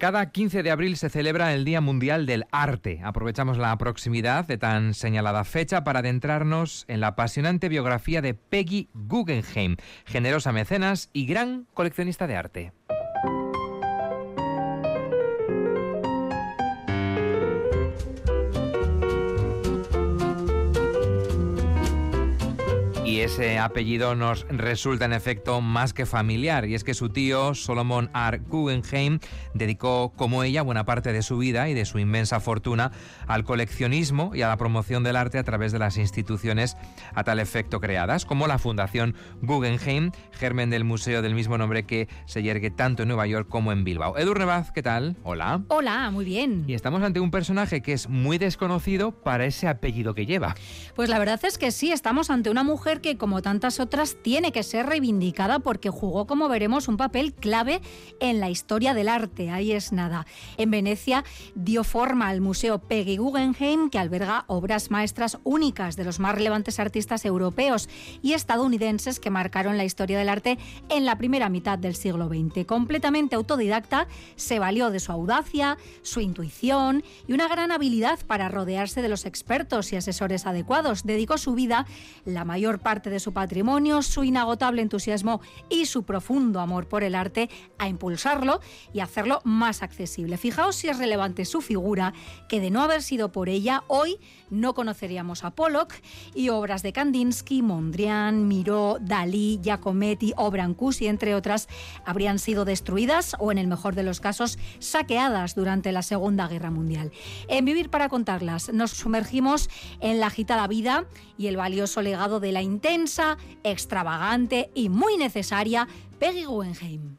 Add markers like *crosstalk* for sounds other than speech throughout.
Cada 15 de abril se celebra el Día Mundial del Arte. Aprovechamos la proximidad de tan señalada fecha para adentrarnos en la apasionante biografía de Peggy Guggenheim, generosa mecenas y gran coleccionista de arte. Y ese apellido nos resulta en efecto más que familiar, y es que su tío, Solomon R. Guggenheim, dedicó, como ella, buena parte de su vida y de su inmensa fortuna al coleccionismo y a la promoción del arte a través de las instituciones a tal efecto creadas, como la Fundación Guggenheim, germen del museo del mismo nombre que se yergue tanto en Nueva York como en Bilbao. Edurne Vaz, ¿qué tal? Hola. Hola, muy bien. Y estamos ante un personaje que es muy desconocido para ese apellido que lleva. Pues la verdad es que sí, estamos ante una mujer que, como tantas otras, tiene que ser reivindicada porque jugó, como veremos, un papel clave en la historia del arte. Ahí es nada. En Venecia dio forma al Museo Peggy Guggenheim, que alberga obras maestras únicas de los más relevantes artistas europeos y estadounidenses que marcaron la historia del arte en la primera mitad del siglo XX. Completamente autodidacta, se valió de su audacia, su intuición y una gran habilidad para rodearse de los expertos y asesores adecuados. Dedicó su vida, la mayor parte de su patrimonio, su inagotable entusiasmo y su profundo amor por el arte a impulsarlo y hacerlo más accesible. Fijaos si es relevante su figura, que de no haber sido por ella, hoy no conoceríamos a Pollock y obras de Kandinsky, Mondrian, Miró, Dalí, Giacometti o entre otras, habrían sido destruidas o, en el mejor de los casos, saqueadas durante la Segunda Guerra Mundial. En Vivir para contarlas, nos sumergimos en la agitada vida y el valioso legado de la intensa, extravagante y muy necesaria Peggy Guggenheim.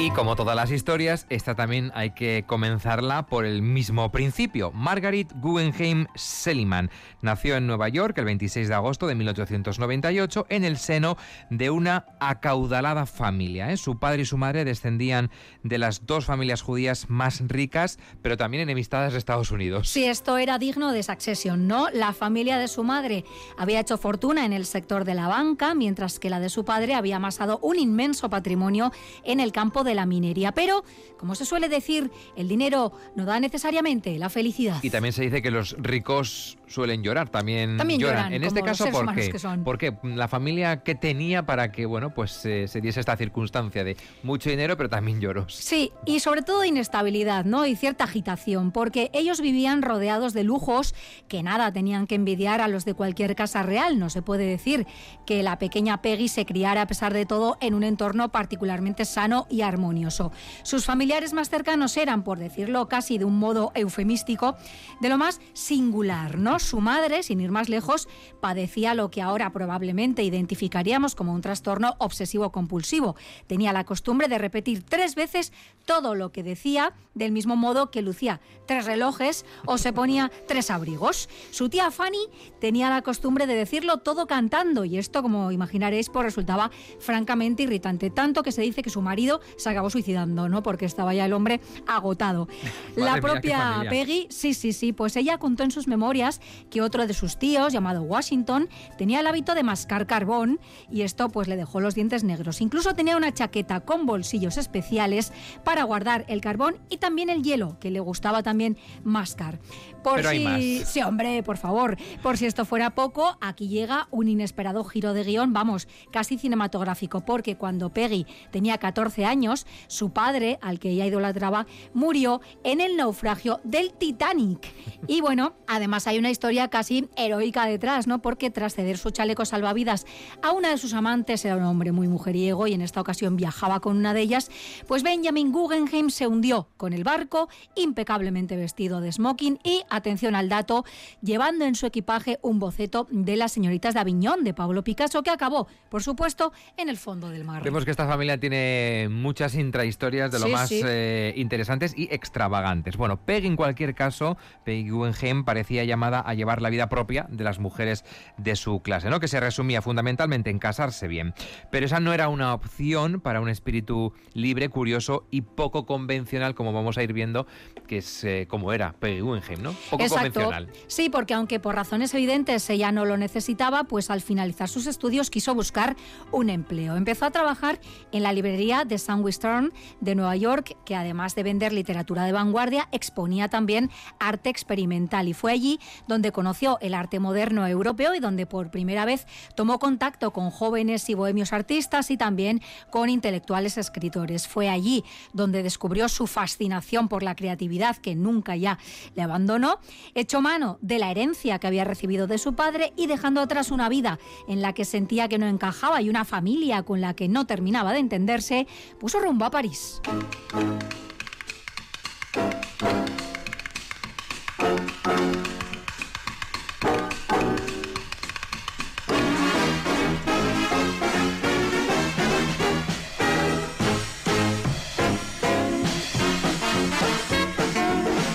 Y como todas las historias, esta también hay que comenzarla por el mismo principio. Margaret Guggenheim Seliman nació en Nueva York el 26 de agosto de 1898 en el seno de una acaudalada familia. ¿eh? Su padre y su madre descendían de las dos familias judías más ricas, pero también enemistadas de Estados Unidos. Sí, esto era digno de Succession, ¿no? La familia de su madre había hecho fortuna en el sector de la banca, mientras que la de su padre había amasado un inmenso patrimonio en el campo de la minería. Pero, como se suele decir, el dinero no da necesariamente la felicidad. Y también se dice que los ricos suelen llorar, también, También lloran, En este caso, ¿por qué? Porque la familia que tenía para que, bueno, pues eh, se diese esta circunstancia de mucho dinero, pero también lloros. Sí, y sobre todo inestabilidad, ¿no? Y cierta agitación, porque ellos vivían rodeados de lujos que nada tenían que envidiar a los de cualquier casa real. No se puede decir que la pequeña Peggy se criara a pesar de todo en un entorno particularmente sano y armonioso. Sus familiares más cercanos eran, por decirlo casi de un modo eufemístico, de lo más singular, ¿no? Su madre, sin ir más lejos, padecía lo que ahora probablemente identificaríamos como un trastorno obsesivo-compulsivo. Tenía la costumbre de repetir tres veces todo lo que decía, del mismo modo que lucía tres relojes o se ponía tres abrigos. Su tía Fanny tenía la costumbre de decirlo todo cantando y esto, como imaginaréis, pues resultaba francamente irritante, tanto que se dice que su marido se acabó suicidando, ¿no? Porque estaba ya el hombre agotado. *laughs* La propia. Peggy, sí, sí, sí, pues ella contó en sus memorias que otro de sus tíos, llamado Washington, tenía el hábito de mascar carbón y esto pues le dejó los dientes negros. Incluso tenía una chaqueta con bolsillos especiales para guardar el carbón y también el hielo, que le gustaba también mascar. Por Pero hay si, más. *laughs* sí, hombre, por favor, por si esto fuera poco, aquí llega un inesperado giro de guion, vamos, casi cinematográfico, porque cuando Peggy tenía 14 años, su padre, al que ella idolatraba, murió en el naufragio del Titanic. Y bueno, además hay una historia casi heroica detrás, ¿no? Porque tras ceder su chaleco salvavidas a una de sus amantes, era un hombre muy mujeriego y en esta ocasión viajaba con una de ellas, pues Benjamin Guggenheim se hundió con el barco, impecablemente vestido de smoking y atención al dato, llevando en su equipaje un boceto de las señoritas de Aviñón de Pablo Picasso que acabó, por supuesto, en el fondo del mar. Vemos que esta familia tiene muchas intrahistorias de lo más eh, interesantes y extravagantes. Bueno, Peggy en cualquier caso, Peggy Guggenheim parecía llamada a llevar la vida propia de las mujeres de su clase, ¿no? que se resumía fundamentalmente en casarse bien. Pero esa no era una opción para un espíritu libre, curioso y poco convencional, como vamos a ir viendo, que es eh, como era Peggy Guggenheim, ¿no? Poco convencional. Sí, porque aunque por razones evidentes ella no lo necesitaba, pues al finalizar sus estudios quiso buscar un empleo. Empezó a trabajar en la librería de Sandwich Stern de Nueva York, que además de vender literatura de vanguardia, exponía también arte experimental y fue allí donde conoció el arte moderno europeo y donde por primera vez tomó contacto con jóvenes y bohemios artistas y también con intelectuales escritores. Fue allí donde descubrió su fascinación por la creatividad que nunca ya le abandonó, echó mano de la herencia que había recibido de su padre y dejando atrás una vida en la que sentía que no encajaba y una familia con la que no terminaba de entenderse, puso rumbo a París.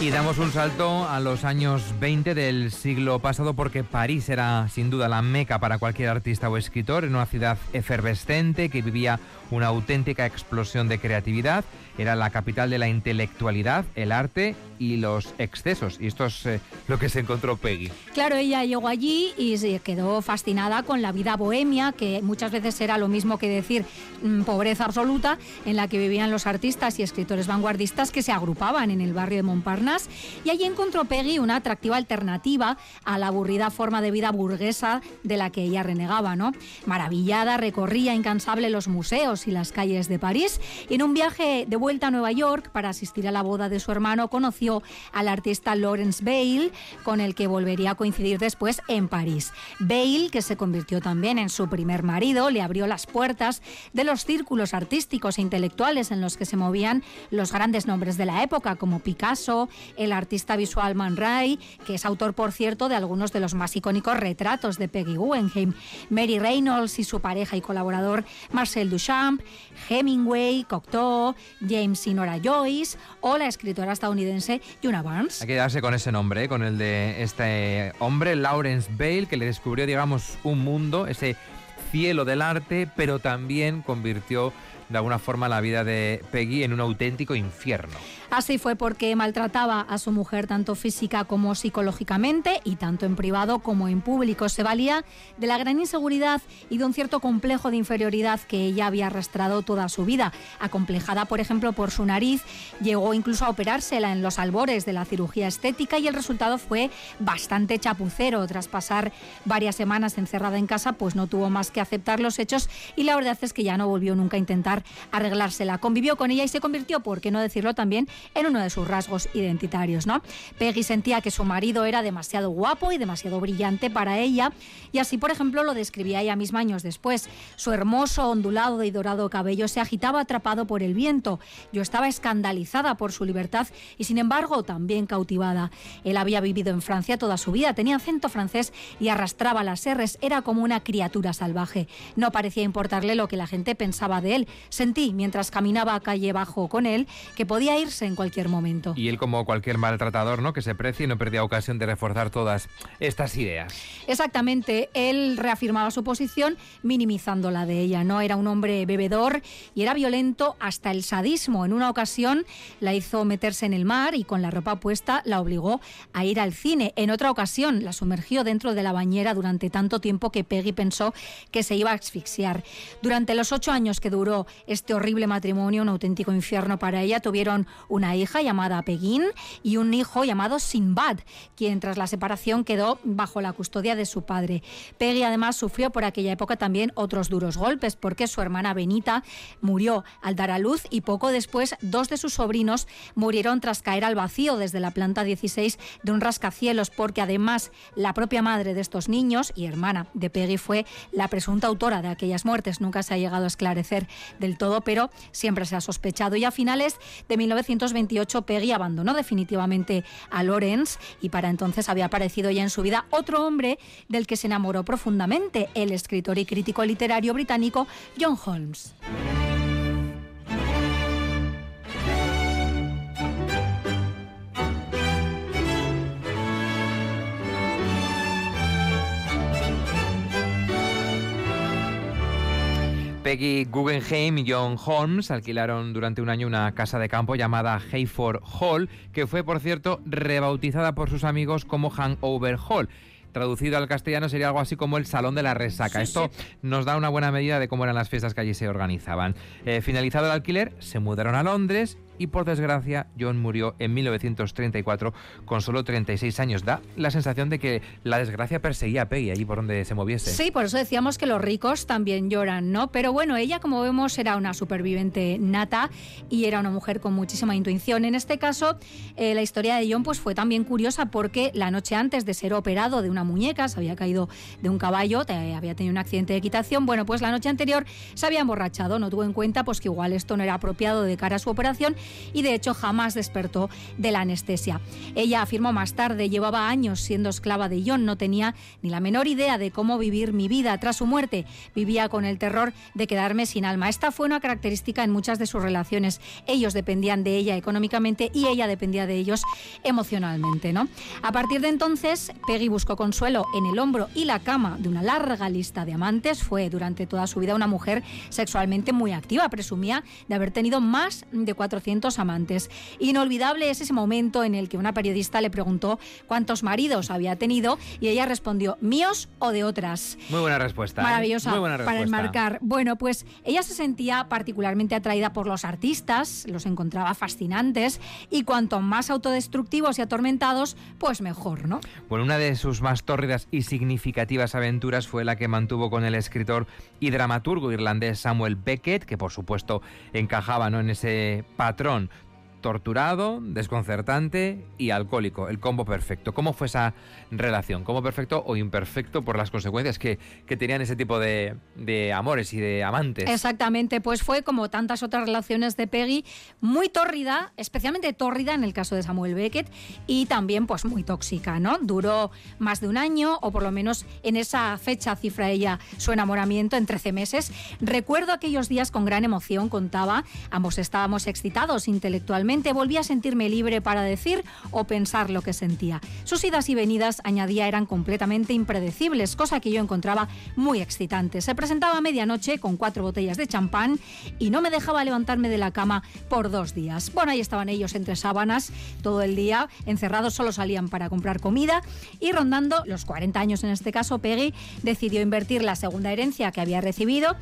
Y damos un salto a los años 20 del siglo pasado porque París era sin duda la meca para cualquier artista o escritor, en una ciudad efervescente que vivía una auténtica explosión de creatividad, era la capital de la intelectualidad, el arte y los excesos. Y esto es eh, lo que se encontró Peggy. Claro, ella llegó allí y se quedó fascinada con la vida bohemia, que muchas veces era lo mismo que decir mm, pobreza absoluta, en la que vivían los artistas y escritores vanguardistas que se agrupaban en el barrio de Montparnasse. Y allí encontró Peggy una atractiva alternativa a la aburrida forma de vida burguesa de la que ella renegaba. ¿no? Maravillada, recorría incansable los museos y las calles de París y en un viaje de vuelta a Nueva York para asistir a la boda de su hermano conoció al artista Lawrence Bale, con el que volvería a coincidir después en París. Bale, que se convirtió también en su primer marido, le abrió las puertas de los círculos artísticos e intelectuales en los que se movían los grandes nombres de la época, como Picasso, el artista visual Man Ray, que es autor, por cierto, de algunos de los más icónicos retratos de Peggy Guggenheim, Mary Reynolds y su pareja y colaborador Marcel Duchamp, Hemingway, Cocteau, James y Nora Joyce o la escritora estadounidense Yuna Barnes. Hay que quedarse con ese nombre, ¿eh? con el de este hombre, Lawrence Bale, que le descubrió, digamos, un mundo, ese cielo del arte, pero también convirtió de alguna forma la vida de Peggy en un auténtico infierno. Así fue porque maltrataba a su mujer tanto física como psicológicamente y tanto en privado como en público. Se valía de la gran inseguridad y de un cierto complejo de inferioridad que ella había arrastrado toda su vida. Acomplejada, por ejemplo, por su nariz, llegó incluso a operársela en los albores de la cirugía estética y el resultado fue bastante chapucero. Tras pasar varias semanas encerrada en casa, pues no tuvo más que aceptar los hechos y la verdad es que ya no volvió nunca a intentar arreglársela. Convivió con ella y se convirtió, por qué no decirlo también, en uno de sus rasgos identitarios. ¿no? Peggy sentía que su marido era demasiado guapo y demasiado brillante para ella y así, por ejemplo, lo describía ella misma años después. Su hermoso, ondulado y dorado cabello se agitaba atrapado por el viento. Yo estaba escandalizada por su libertad y, sin embargo, también cautivada. Él había vivido en Francia toda su vida, tenía acento francés y arrastraba las R's. Era como una criatura salvaje. No parecía importarle lo que la gente pensaba de él. Sentí, mientras caminaba a calle bajo con él, que podía irse en cualquier momento. Y él, como cualquier maltratador, ¿no? que se precie y no perdía ocasión de reforzar todas estas ideas. Exactamente. Él reafirmaba su posición minimizando la de ella. No era un hombre bebedor y era violento hasta el sadismo. En una ocasión la hizo meterse en el mar y con la ropa puesta la obligó a ir al cine. En otra ocasión la sumergió dentro de la bañera durante tanto tiempo que Peggy pensó que se iba a asfixiar. Durante los ocho años que duró este horrible matrimonio, un auténtico infierno para ella, tuvieron una hija llamada Peguín y un hijo llamado Sinbad, quien tras la separación quedó bajo la custodia de su padre. Peggy además sufrió por aquella época también otros duros golpes porque su hermana Benita murió al dar a luz y poco después dos de sus sobrinos murieron tras caer al vacío desde la planta 16 de un rascacielos porque además la propia madre de estos niños y hermana de Peggy fue la presunta autora de aquellas muertes. Nunca se ha llegado a esclarecer del todo, pero siempre se ha sospechado. Y a finales de 1900 1928 Peggy abandonó definitivamente a Lawrence y para entonces había aparecido ya en su vida otro hombre del que se enamoró profundamente, el escritor y crítico literario británico John Holmes. Peggy Guggenheim y John Holmes alquilaron durante un año una casa de campo llamada Hayford Hall, que fue, por cierto, rebautizada por sus amigos como Hangover Hall traducido al castellano sería algo así como el Salón de la Resaca. Esto nos da una buena medida de cómo eran las fiestas que allí se organizaban. Eh, finalizado el alquiler, se mudaron a Londres y por desgracia John murió en 1934 con solo 36 años. Da la sensación de que la desgracia perseguía a Peggy allí por donde se moviese. Sí, por eso decíamos que los ricos también lloran, ¿no? Pero bueno, ella como vemos era una superviviente nata y era una mujer con muchísima intuición. En este caso, eh, la historia de John pues fue también curiosa porque la noche antes de ser operado de una muñeca, se había caído de un caballo, había tenido un accidente de equitación, bueno, pues la noche anterior se había emborrachado, no tuvo en cuenta pues que igual esto no era apropiado de cara a su operación y de hecho jamás despertó de la anestesia. Ella afirmó más tarde, llevaba años siendo esclava de John, no tenía ni la menor idea de cómo vivir mi vida tras su muerte, vivía con el terror de quedarme sin alma. Esta fue una característica en muchas de sus relaciones. Ellos dependían de ella económicamente y ella dependía de ellos emocionalmente, ¿no? A partir de entonces, Peggy buscó consuelo en el hombro y la cama de una larga lista de amantes. Fue durante toda su vida una mujer sexualmente muy activa, presumía de haber tenido más de 400 amantes Inolvidable es ese momento en el que una periodista le preguntó cuántos maridos había tenido y ella respondió, míos o de otras. Muy buena respuesta. ¿eh? Maravillosa para enmarcar. Bueno, pues ella se sentía particularmente atraída por los artistas, los encontraba fascinantes y cuanto más autodestructivos y atormentados, pues mejor, ¿no? Bueno, una de sus más tórridas y significativas aventuras fue la que mantuvo con el escritor y dramaturgo irlandés Samuel Beckett, que por supuesto encajaba ¿no? en ese patrón Omicron torturado, desconcertante y alcohólico, el combo perfecto. ¿Cómo fue esa relación? ¿Combo perfecto o imperfecto por las consecuencias que, tenían ese tipo de, de, amores y de amantes? Exactamente, pues fue como tantas otras relaciones de Peggy, muy tórrida, especialmente tórrida en el caso de Samuel Beckett y también pues muy tóxica, ¿no? Duró más de un año o por lo menos en esa fecha cifra ella su enamoramiento en 13 meses. Recuerdo aquellos días con gran emoción, contaba, ambos estábamos excitados intelectualmente volví a sentirme libre para decir o pensar lo que sentía. Sus idas y venidas, añadía, eran completamente impredecibles, cosa que yo encontraba muy excitante. Se presentaba a medianoche con cuatro botellas de champán y no me dejaba levantarme de la cama por dos días. Bueno, ahí estaban ellos entre sábanas todo el día, encerrados, solo salían para comprar comida y rondando los 40 años en este caso, Peggy decidió invertir la segunda herencia que había recibido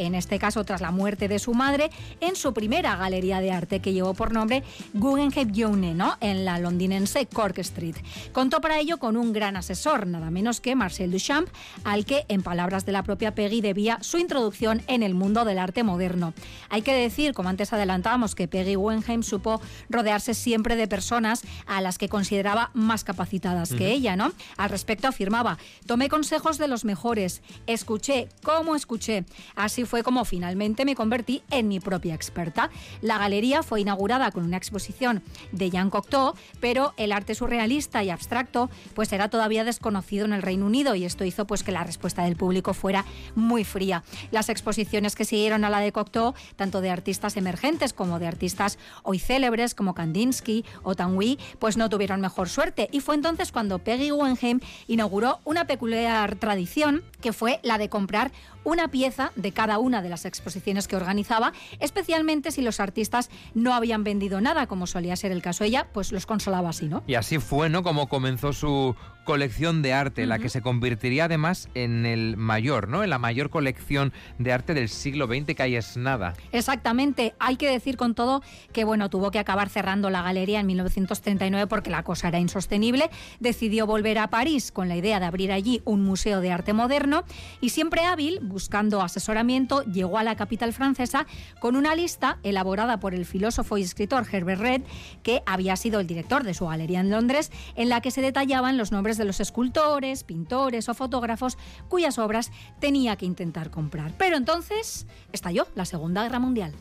en este caso tras la muerte de su madre, en su primera galería de arte que llevó por nombre Guggenheim Jone, ¿no? en la londinense Cork Street. Contó para ello con un gran asesor, nada menos que Marcel Duchamp, al que, en palabras de la propia Peggy, debía su introducción en el mundo del arte moderno. Hay que decir, como antes adelantábamos, que Peggy Guggenheim supo rodearse siempre de personas a las que consideraba más capacitadas que ella, ¿no? Al respecto afirmaba, tomé consejos de los mejores, escuché, como escuché, así fue como finalmente me convertí en mi propia experta. La galería fue inaugurada con una exposición de Jean Cocteau, pero el arte surrealista y abstracto pues era todavía desconocido en el Reino Unido y esto hizo pues que la respuesta del público fuera muy fría. Las exposiciones que siguieron a la de Cocteau, tanto de artistas emergentes como de artistas hoy célebres como Kandinsky o Tanguy, pues no tuvieron mejor suerte y fue entonces cuando Peggy Guggenheim inauguró una peculiar tradición que fue la de comprar una pieza de cada una de las exposiciones que organizaba, especialmente si los artistas no habían vendido nada, como solía ser el caso ella, pues los consolaba así, ¿no? Y así fue, ¿no? Como comenzó su colección de arte, la que se convertiría además en el mayor, ¿no? En la mayor colección de arte del siglo XX que hay es nada. Exactamente. Hay que decir con todo que, bueno, tuvo que acabar cerrando la galería en 1939 porque la cosa era insostenible. Decidió volver a París con la idea de abrir allí un museo de arte moderno y siempre hábil, buscando asesoramiento, llegó a la capital francesa con una lista elaborada por el filósofo y escritor Herbert Red, que había sido el director de su galería en Londres, en la que se detallaban los de los escultores, pintores o fotógrafos cuyas obras tenía que intentar comprar. Pero entonces estalló la Segunda Guerra Mundial.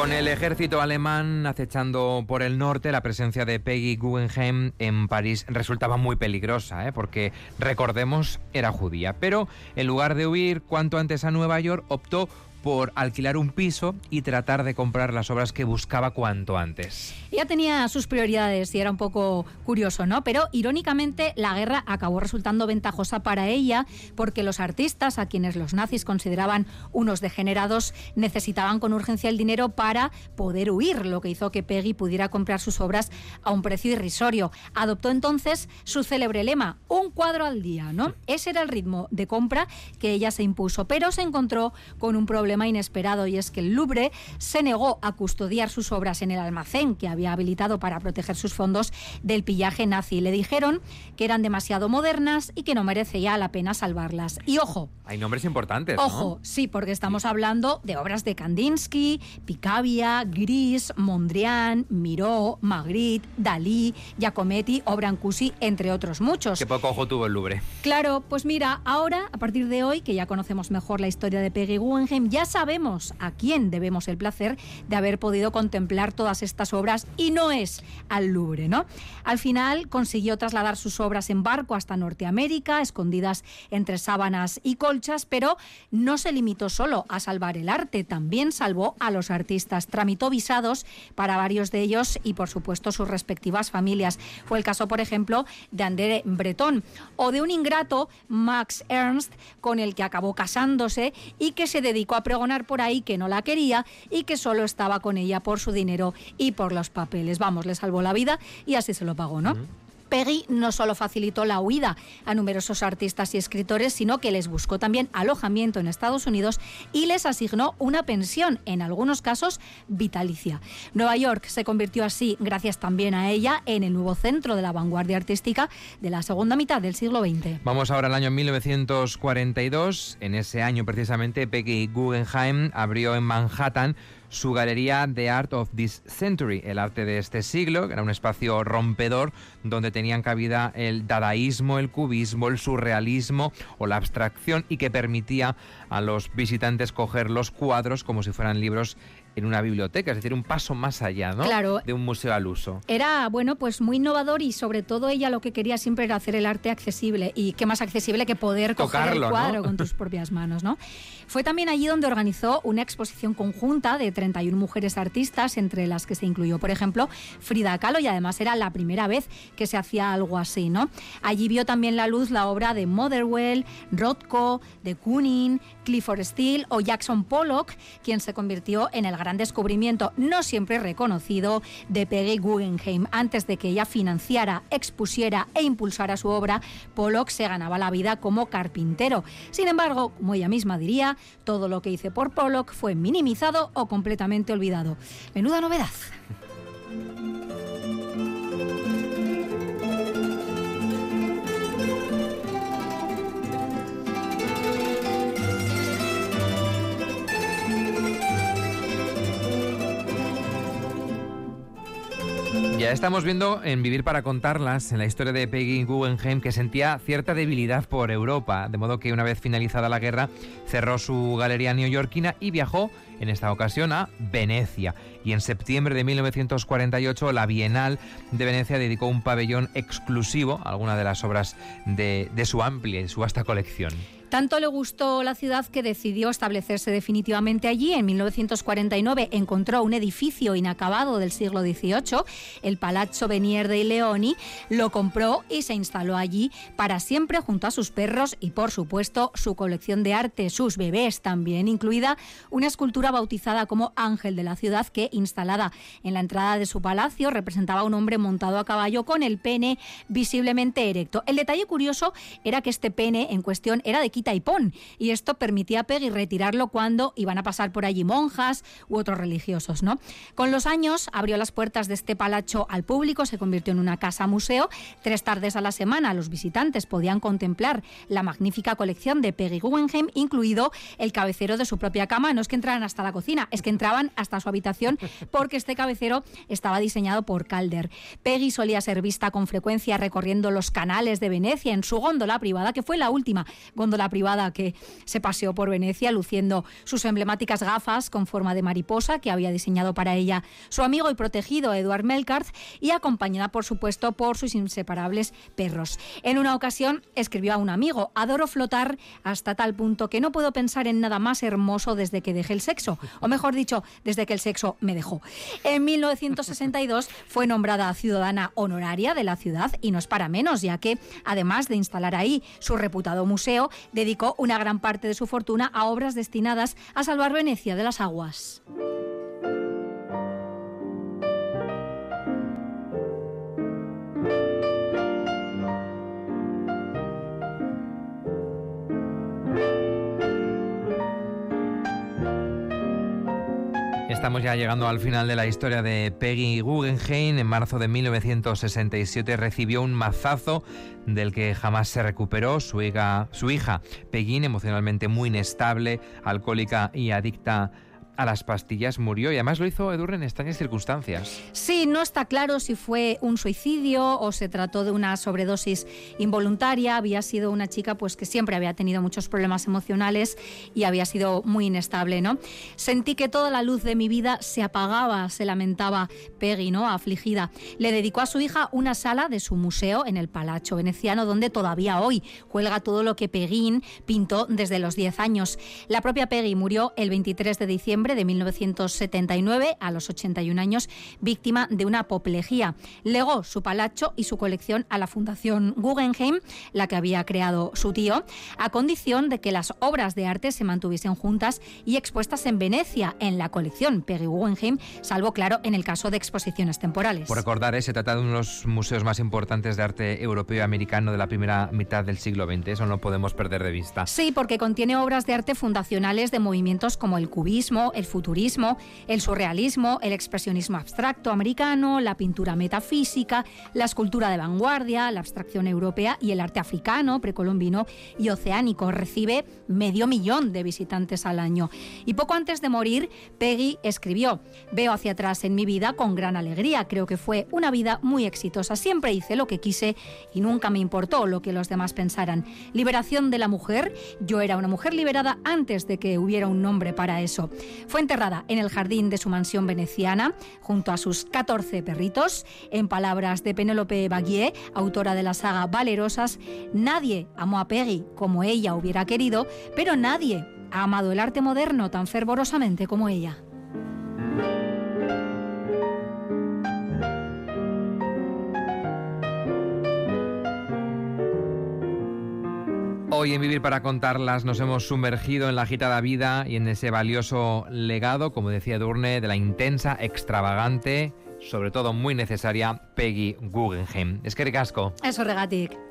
Con el ejército alemán acechando por el norte, la presencia de Peggy Guggenheim en París resultaba muy peligrosa, ¿eh? porque recordemos, era judía. Pero en lugar de huir cuanto antes a Nueva York, optó por alquilar un piso y tratar de comprar las obras que buscaba cuanto antes. Ella tenía sus prioridades y era un poco curioso, ¿no? Pero irónicamente la guerra acabó resultando ventajosa para ella porque los artistas, a quienes los nazis consideraban unos degenerados, necesitaban con urgencia el dinero para poder huir, lo que hizo que Peggy pudiera comprar sus obras a un precio irrisorio. Adoptó entonces su célebre lema, un cuadro al día, ¿no? Ese era el ritmo de compra que ella se impuso, pero se encontró con un problema inesperado y es que el Louvre se negó a custodiar sus obras en el almacén que había habilitado para proteger sus fondos del pillaje nazi. Le dijeron que eran demasiado modernas y que no merecía la pena salvarlas. Y ojo. Hay nombres importantes. Ojo, sí, porque estamos hablando de obras de Kandinsky, Picabia, Gris, Mondrian, Miró, Magritte, Dalí, Giacometti o Brancusi, entre otros muchos. Qué poco ojo tuvo el Louvre. Claro, pues mira, ahora, a partir de hoy, que ya conocemos mejor la historia de Peggy Guggenheim, ya sabemos a quién debemos el placer de haber podido contemplar todas estas obras y no es al Louvre, ¿no? Al final consiguió trasladar sus obras en barco hasta Norteamérica, escondidas entre sábanas y colchas, pero no se limitó solo a salvar el arte, también salvó a los artistas, tramitó visados para varios de ellos y por supuesto sus respectivas familias. Fue el caso, por ejemplo, de André Breton o de un ingrato Max Ernst con el que acabó casándose y que se dedicó a pregonar por ahí que no la quería y que solo estaba con ella por su dinero y por los papeles. Vamos, le salvó la vida y así se lo pagó, ¿no? Peggy no solo facilitó la huida a numerosos artistas y escritores, sino que les buscó también alojamiento en Estados Unidos y les asignó una pensión, en algunos casos vitalicia. Nueva York se convirtió así, gracias también a ella, en el nuevo centro de la vanguardia artística de la segunda mitad del siglo XX. Vamos ahora al año 1942. En ese año precisamente Peggy Guggenheim abrió en Manhattan su galería The Art of This Century, el arte de este siglo, que era un espacio rompedor donde tenían cabida el dadaísmo, el cubismo, el surrealismo o la abstracción y que permitía a los visitantes coger los cuadros como si fueran libros en una biblioteca, es decir, un paso más allá, ¿no? Claro. De un museo al uso. Era, bueno, pues muy innovador y sobre todo ella lo que quería siempre era hacer el arte accesible y qué más accesible que poder coger el cuadro con *laughs* tus propias manos, ¿no? Fue también allí donde organizó una exposición conjunta de 31 mujeres artistas, entre las que se incluyó, por ejemplo, Frida Kahlo y además era la primera vez que se hacía algo así, ¿no? Allí vio también la luz la obra de Motherwell, Rothko, de Kooning, Clifford Steele o Jackson Pollock, quien se convirtió en el gran descubrimiento, no siempre reconocido, de Peggy Guggenheim. Antes de que ella financiara, expusiera e impulsara su obra, Pollock se ganaba la vida como carpintero. Sin embargo, como ella misma diría, todo lo que hice por Pollock fue minimizado o completamente olvidado. Menuda novedad. *laughs* Ya estamos viendo en Vivir para contarlas, en la historia de Peggy Guggenheim, que sentía cierta debilidad por Europa, de modo que una vez finalizada la guerra cerró su galería neoyorquina y viajó en esta ocasión a Venecia. Y en septiembre de 1948 la Bienal de Venecia dedicó un pabellón exclusivo a alguna de las obras de, de su amplia y su vasta colección. Tanto le gustó la ciudad que decidió establecerse definitivamente allí. En 1949 encontró un edificio inacabado del siglo XVIII, el Palazzo Venier dei Leoni, lo compró y se instaló allí para siempre junto a sus perros y, por supuesto, su colección de arte, sus bebés también, incluida una escultura bautizada como Ángel de la Ciudad que, instalada en la entrada de su palacio, representaba a un hombre montado a caballo con el pene visiblemente erecto. El detalle curioso era que este pene en cuestión era de y pon. Y esto permitía a Peggy retirarlo cuando iban a pasar por allí monjas u otros religiosos. ¿no? Con los años abrió las puertas de este palacho al público, se convirtió en una casa museo. Tres tardes a la semana los visitantes podían contemplar la magnífica colección de Peggy Guggenheim, incluido el cabecero de su propia cama. No es que entraran hasta la cocina, es que entraban hasta su habitación porque este cabecero estaba diseñado por Calder. Peggy solía ser vista con frecuencia recorriendo los canales de Venecia en su góndola privada, que fue la última góndola privada que se paseó por Venecia luciendo sus emblemáticas gafas con forma de mariposa que había diseñado para ella su amigo y protegido Eduard Melkart y acompañada, por supuesto, por sus inseparables perros. En una ocasión escribió a un amigo, adoro flotar hasta tal punto que no puedo pensar en nada más hermoso desde que dejé el sexo, o mejor dicho, desde que el sexo me dejó. En 1962 fue nombrada ciudadana honoraria de la ciudad y no es para menos, ya que además de instalar ahí su reputado museo, dedicó una gran parte de su fortuna a obras destinadas a salvar Venecia de las aguas. Estamos ya llegando al final de la historia de Peggy Guggenheim. En marzo de 1967 recibió un mazazo del que jamás se recuperó. Su hija, su hija Peggy, emocionalmente muy inestable, alcohólica y adicta a las pastillas murió y además lo hizo Edurne en extrañas circunstancias. Sí, no está claro si fue un suicidio o se trató de una sobredosis involuntaria. Había sido una chica pues que siempre había tenido muchos problemas emocionales y había sido muy inestable, ¿no? Sentí que toda la luz de mi vida se apagaba, se lamentaba Peggy, ¿no? Afligida. Le dedicó a su hija una sala de su museo en el Palacio Veneciano donde todavía hoy cuelga todo lo que Peguín pintó desde los 10 años. La propia Peggy murió el 23 de diciembre de 1979, a los 81 años, víctima de una apoplejía. Legó su palacho y su colección a la Fundación Guggenheim, la que había creado su tío, a condición de que las obras de arte se mantuviesen juntas y expuestas en Venecia, en la colección Peggy Guggenheim, salvo, claro, en el caso de exposiciones temporales. Por recordar, ¿eh? se trata de uno de los museos más importantes de arte europeo y americano de la primera mitad del siglo XX. Eso no podemos perder de vista. Sí, porque contiene obras de arte fundacionales de movimientos como el cubismo, el futurismo, el surrealismo, el expresionismo abstracto americano, la pintura metafísica, la escultura de vanguardia, la abstracción europea y el arte africano, precolombino y oceánico. Recibe medio millón de visitantes al año. Y poco antes de morir, Peggy escribió, veo hacia atrás en mi vida con gran alegría. Creo que fue una vida muy exitosa. Siempre hice lo que quise y nunca me importó lo que los demás pensaran. Liberación de la mujer. Yo era una mujer liberada antes de que hubiera un nombre para eso. Fue enterrada en el jardín de su mansión veneciana junto a sus 14 perritos. En palabras de Penélope Baguier, autora de la saga Valerosas, nadie amó a Peggy como ella hubiera querido, pero nadie ha amado el arte moderno tan fervorosamente como ella. Hoy en Vivir para Contarlas nos hemos sumergido en la agitada vida y en ese valioso legado, como decía Durne, de la intensa, extravagante, sobre todo muy necesaria, Peggy Guggenheim. Es que ricasco. Eso regatic.